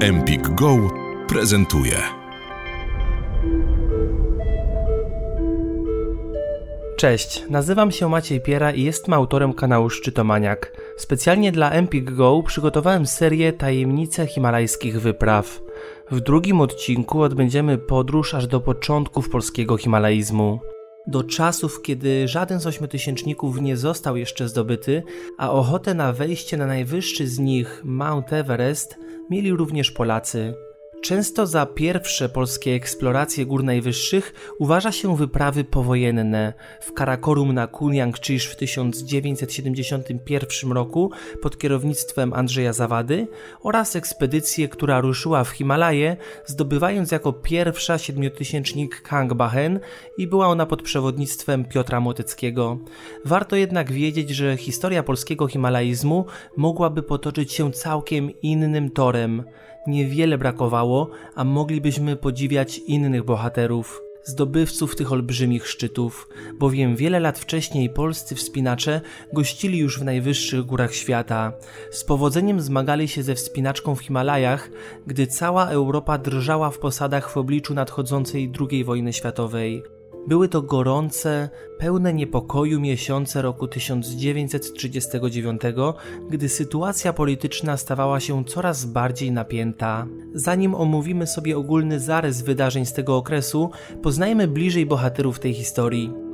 Empik Go prezentuje. Cześć, nazywam się Maciej Piera i jestem autorem kanału Szczytomaniak. Specjalnie dla Empik Go przygotowałem serię Tajemnice Himalajskich Wypraw. W drugim odcinku odbędziemy podróż aż do początków polskiego himalaizmu. Do czasów, kiedy żaden z ośmiotysięczników nie został jeszcze zdobyty, a ochotę na wejście na najwyższy z nich, Mount Everest, mieli również Polacy. Często za pierwsze polskie eksploracje gór najwyższych uważa się wyprawy powojenne. W Karakorum na Kunjang-Chish w 1971 roku pod kierownictwem Andrzeja Zawady oraz ekspedycję, która ruszyła w Himalaje, zdobywając jako pierwsza siedmiotysięcznik Kangbahen i była ona pod przewodnictwem Piotra Moteckiego. Warto jednak wiedzieć, że historia polskiego himalaizmu mogłaby potoczyć się całkiem innym torem niewiele brakowało, a moglibyśmy podziwiać innych bohaterów, zdobywców tych olbrzymich szczytów, bowiem wiele lat wcześniej polscy wspinacze gościli już w najwyższych górach świata. Z powodzeniem zmagali się ze wspinaczką w Himalajach, gdy cała Europa drżała w posadach w obliczu nadchodzącej II wojny światowej. Były to gorące, pełne niepokoju miesiące roku 1939, gdy sytuacja polityczna stawała się coraz bardziej napięta. Zanim omówimy sobie ogólny zarys wydarzeń z tego okresu, poznajmy bliżej bohaterów tej historii.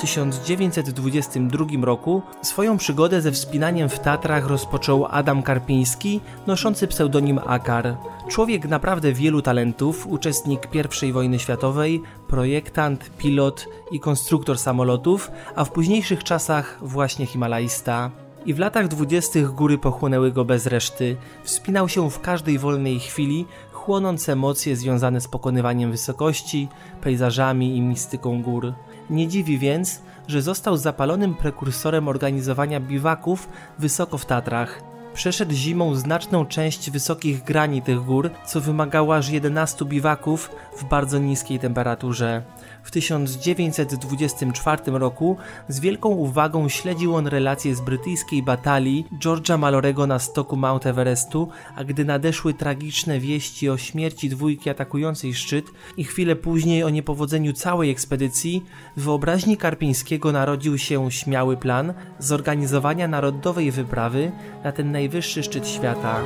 1922 roku swoją przygodę ze wspinaniem w Tatrach rozpoczął Adam Karpiński, noszący pseudonim Akar. Człowiek naprawdę wielu talentów, uczestnik I wojny światowej, projektant, pilot i konstruktor samolotów, a w późniejszych czasach właśnie himalaista. I w latach dwudziestych góry pochłonęły go bez reszty. Wspinał się w każdej wolnej chwili, chłonąc emocje związane z pokonywaniem wysokości, pejzażami i mistyką gór. Nie dziwi więc, że został zapalonym prekursorem organizowania biwaków wysoko w Tatrach. Przeszedł zimą znaczną część wysokich grani tych gór, co wymagało aż 11 biwaków w bardzo niskiej temperaturze. W 1924 roku z wielką uwagą śledził on relacje z brytyjskiej batalii George'a Malorego na stoku Mount Everestu, a gdy nadeszły tragiczne wieści o śmierci dwójki atakującej szczyt i chwilę później o niepowodzeniu całej ekspedycji, w wyobraźni Karpińskiego narodził się śmiały plan zorganizowania narodowej wyprawy na ten najwyższy szczyt świata.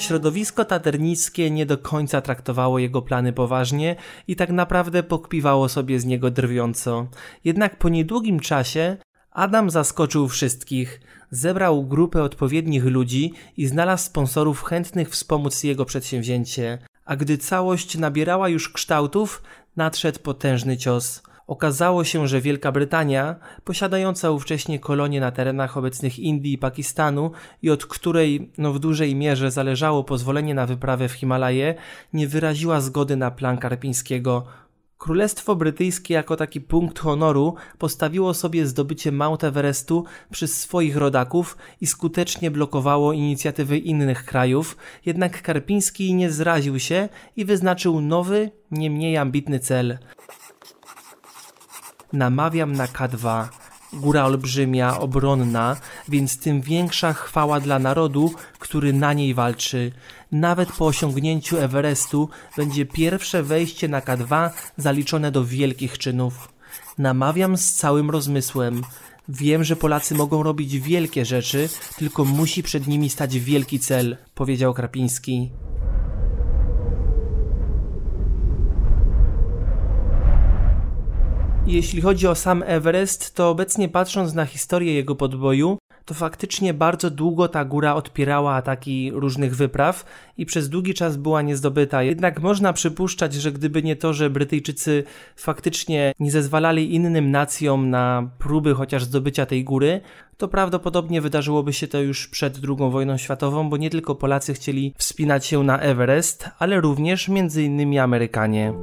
Środowisko taternickie nie do końca traktowało jego plany poważnie i tak naprawdę pokpiwało sobie z niego drwiąco. Jednak po niedługim czasie Adam zaskoczył wszystkich, zebrał grupę odpowiednich ludzi i znalazł sponsorów chętnych wspomóc jego przedsięwzięcie. A gdy całość nabierała już kształtów, nadszedł potężny cios. Okazało się, że Wielka Brytania, posiadająca ówcześnie kolonie na terenach obecnych Indii i Pakistanu i od której no, w dużej mierze zależało pozwolenie na wyprawę w Himalaje, nie wyraziła zgody na plan Karpińskiego. Królestwo Brytyjskie jako taki punkt honoru postawiło sobie zdobycie Mount Everestu przez swoich rodaków i skutecznie blokowało inicjatywy innych krajów, jednak Karpiński nie zraził się i wyznaczył nowy, nie mniej ambitny cel – namawiam na K2. Góra olbrzymia, obronna, więc tym większa chwała dla narodu, który na niej walczy. Nawet po osiągnięciu Everestu będzie pierwsze wejście na K2 zaliczone do wielkich czynów. Namawiam z całym rozmysłem. Wiem, że Polacy mogą robić wielkie rzeczy, tylko musi przed nimi stać wielki cel, powiedział Krapiński. Jeśli chodzi o sam Everest, to obecnie patrząc na historię jego podboju, to faktycznie bardzo długo ta góra odpierała ataki różnych wypraw i przez długi czas była niezdobyta. Jednak można przypuszczać, że gdyby nie to, że Brytyjczycy faktycznie nie zezwalali innym nacjom na próby chociaż zdobycia tej góry, to prawdopodobnie wydarzyłoby się to już przed II wojną światową, bo nie tylko Polacy chcieli wspinać się na Everest, ale również innymi Amerykanie.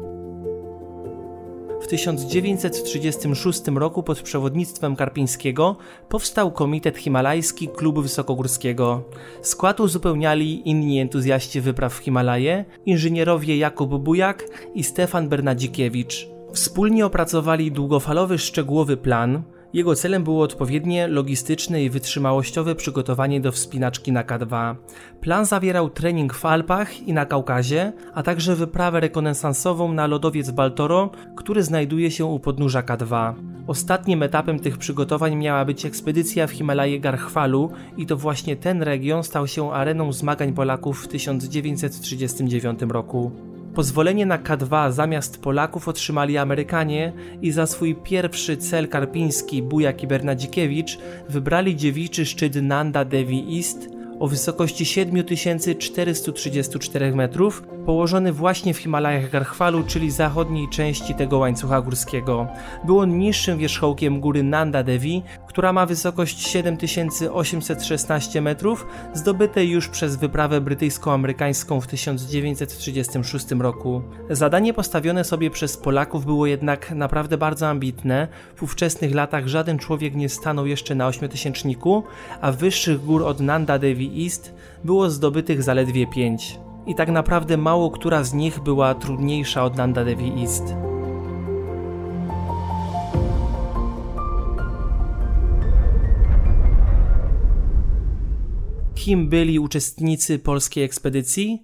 W 1936 roku pod przewodnictwem Karpińskiego powstał Komitet Himalajski Klubu Wysokogórskiego. Skład uzupełniali inni entuzjaści wypraw w Himalaje, inżynierowie Jakub Bujak i Stefan Bernadzikiewicz. Wspólnie opracowali długofalowy szczegółowy plan, jego celem było odpowiednie logistyczne i wytrzymałościowe przygotowanie do wspinaczki na K2. Plan zawierał trening w Alpach i na Kaukazie, a także wyprawę rekonesansową na lodowiec Baltoro, który znajduje się u podnóża K2. Ostatnim etapem tych przygotowań miała być ekspedycja w Himalaje Garchwalu i to właśnie ten region stał się areną zmagań Polaków w 1939 roku. Pozwolenie na K2 zamiast Polaków otrzymali Amerykanie i za swój pierwszy cel karpiński Bujak i Bernadzikiewicz wybrali dziewiczy szczyt Nanda Devi East o wysokości 7434 metrów, położony właśnie w Himalajach Garchwalu, czyli zachodniej części tego łańcucha górskiego. Był on niższym wierzchołkiem góry Nanda Devi, która ma wysokość 7816 metrów, zdobytej już przez wyprawę brytyjsko-amerykańską w 1936 roku. Zadanie postawione sobie przez Polaków było jednak naprawdę bardzo ambitne. W ówczesnych latach żaden człowiek nie stanął jeszcze na ośmiotysięczniku, a wyższych gór od Nanda Devi East było zdobytych zaledwie pięć. I tak naprawdę mało która z nich była trudniejsza od Nanda Devi East. Kim byli uczestnicy polskiej ekspedycji?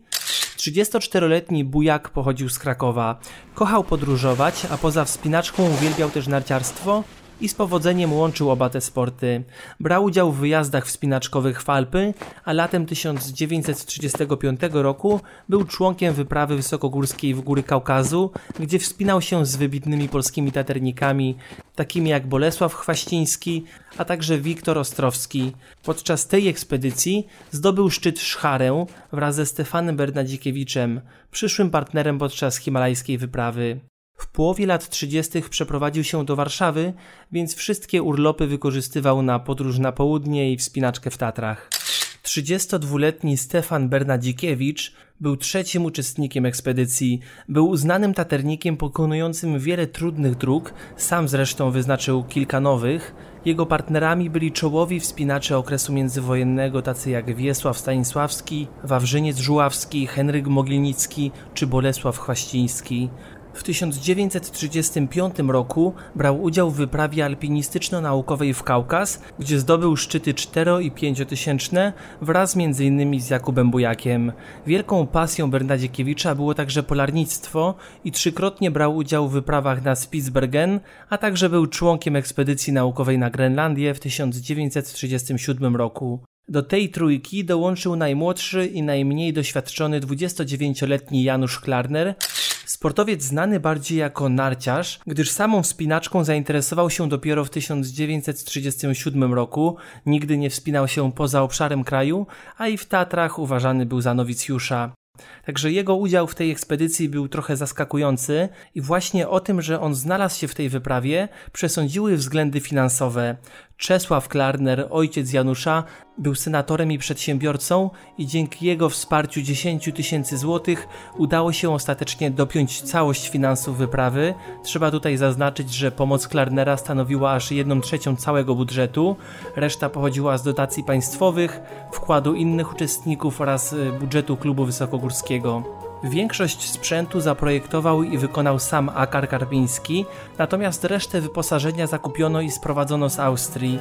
34-letni Bujak pochodził z Krakowa. Kochał podróżować, a poza wspinaczką uwielbiał też narciarstwo i z powodzeniem łączył oba te sporty. Brał udział w wyjazdach wspinaczkowych w Alpy, a latem 1935 roku był członkiem wyprawy wysokogórskiej w góry Kaukazu, gdzie wspinał się z wybitnymi polskimi taternikami, takimi jak Bolesław Chwaściński, a także Wiktor Ostrowski. Podczas tej ekspedycji zdobył szczyt Szcharę wraz ze Stefanem Bernadzikiewiczem, przyszłym partnerem podczas himalajskiej wyprawy. W połowie lat 30. przeprowadził się do Warszawy, więc wszystkie urlopy wykorzystywał na podróż na południe i wspinaczkę w Tatrach. 32-letni Stefan Bernadzikiewicz był trzecim uczestnikiem ekspedycji. Był uznanym taternikiem pokonującym wiele trudnych dróg, sam zresztą wyznaczył kilka nowych. Jego partnerami byli czołowi wspinacze okresu międzywojennego, tacy jak Wiesław Stanisławski, Wawrzyniec Żuławski, Henryk Mogilnicki czy Bolesław Chwaściński. W 1935 roku brał udział w wyprawie alpinistyczno-naukowej w Kaukaz, gdzie zdobył szczyty 4 i 5 tysięczne wraz m.in. z Jakubem Bujakiem. Wielką pasją Bernadziekiewicza było także polarnictwo i trzykrotnie brał udział w wyprawach na Spitsbergen, a także był członkiem ekspedycji naukowej na Grenlandię w 1937 roku. Do tej trójki dołączył najmłodszy i najmniej doświadczony 29-letni Janusz Klarner, Sportowiec znany bardziej jako narciarz, gdyż samą wspinaczką zainteresował się dopiero w 1937 roku, nigdy nie wspinał się poza obszarem kraju, a i w Tatrach uważany był za nowicjusza. Także jego udział w tej ekspedycji był trochę zaskakujący i właśnie o tym, że on znalazł się w tej wyprawie, przesądziły względy finansowe. Czesław Klarner, ojciec Janusza, był senatorem i przedsiębiorcą i dzięki jego wsparciu 10 tysięcy złotych udało się ostatecznie dopiąć całość finansów wyprawy. Trzeba tutaj zaznaczyć, że pomoc Klarnera stanowiła aż 1 trzecią całego budżetu, reszta pochodziła z dotacji państwowych, wkładu innych uczestników oraz y, budżetu klubu wysokogórskiego. Większość sprzętu zaprojektował i wykonał sam Akar Karpiński, natomiast resztę wyposażenia zakupiono i sprowadzono z Austrii.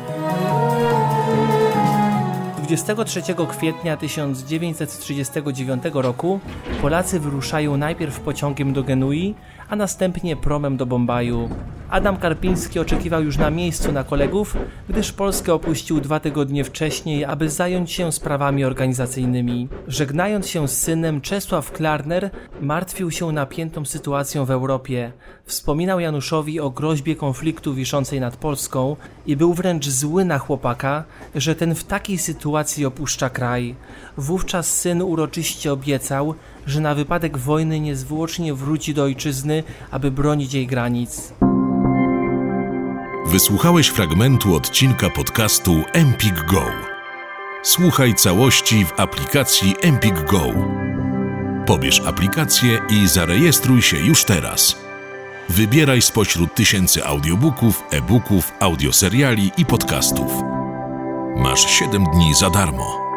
23 kwietnia 1939 roku Polacy wyruszają najpierw pociągiem do Genui, a następnie promem do Bombaju. Adam Karpiński oczekiwał już na miejscu na kolegów, gdyż Polskę opuścił dwa tygodnie wcześniej, aby zająć się sprawami organizacyjnymi. Żegnając się z synem, Czesław Klarner martwił się napiętą sytuacją w Europie. Wspominał Januszowi o groźbie konfliktu wiszącej nad Polską i był wręcz zły na chłopaka, że ten w takiej sytuacji opuszcza kraj. Wówczas syn uroczyście obiecał, że na wypadek wojny niezwłocznie wróci do ojczyzny, aby bronić jej granic. Wysłuchałeś fragmentu odcinka podcastu Empik Go. Słuchaj całości w aplikacji Empik Go. Pobierz aplikację i zarejestruj się już teraz. Wybieraj spośród tysięcy audiobooków, e-booków, audioseriali i podcastów. Masz 7 dni za darmo.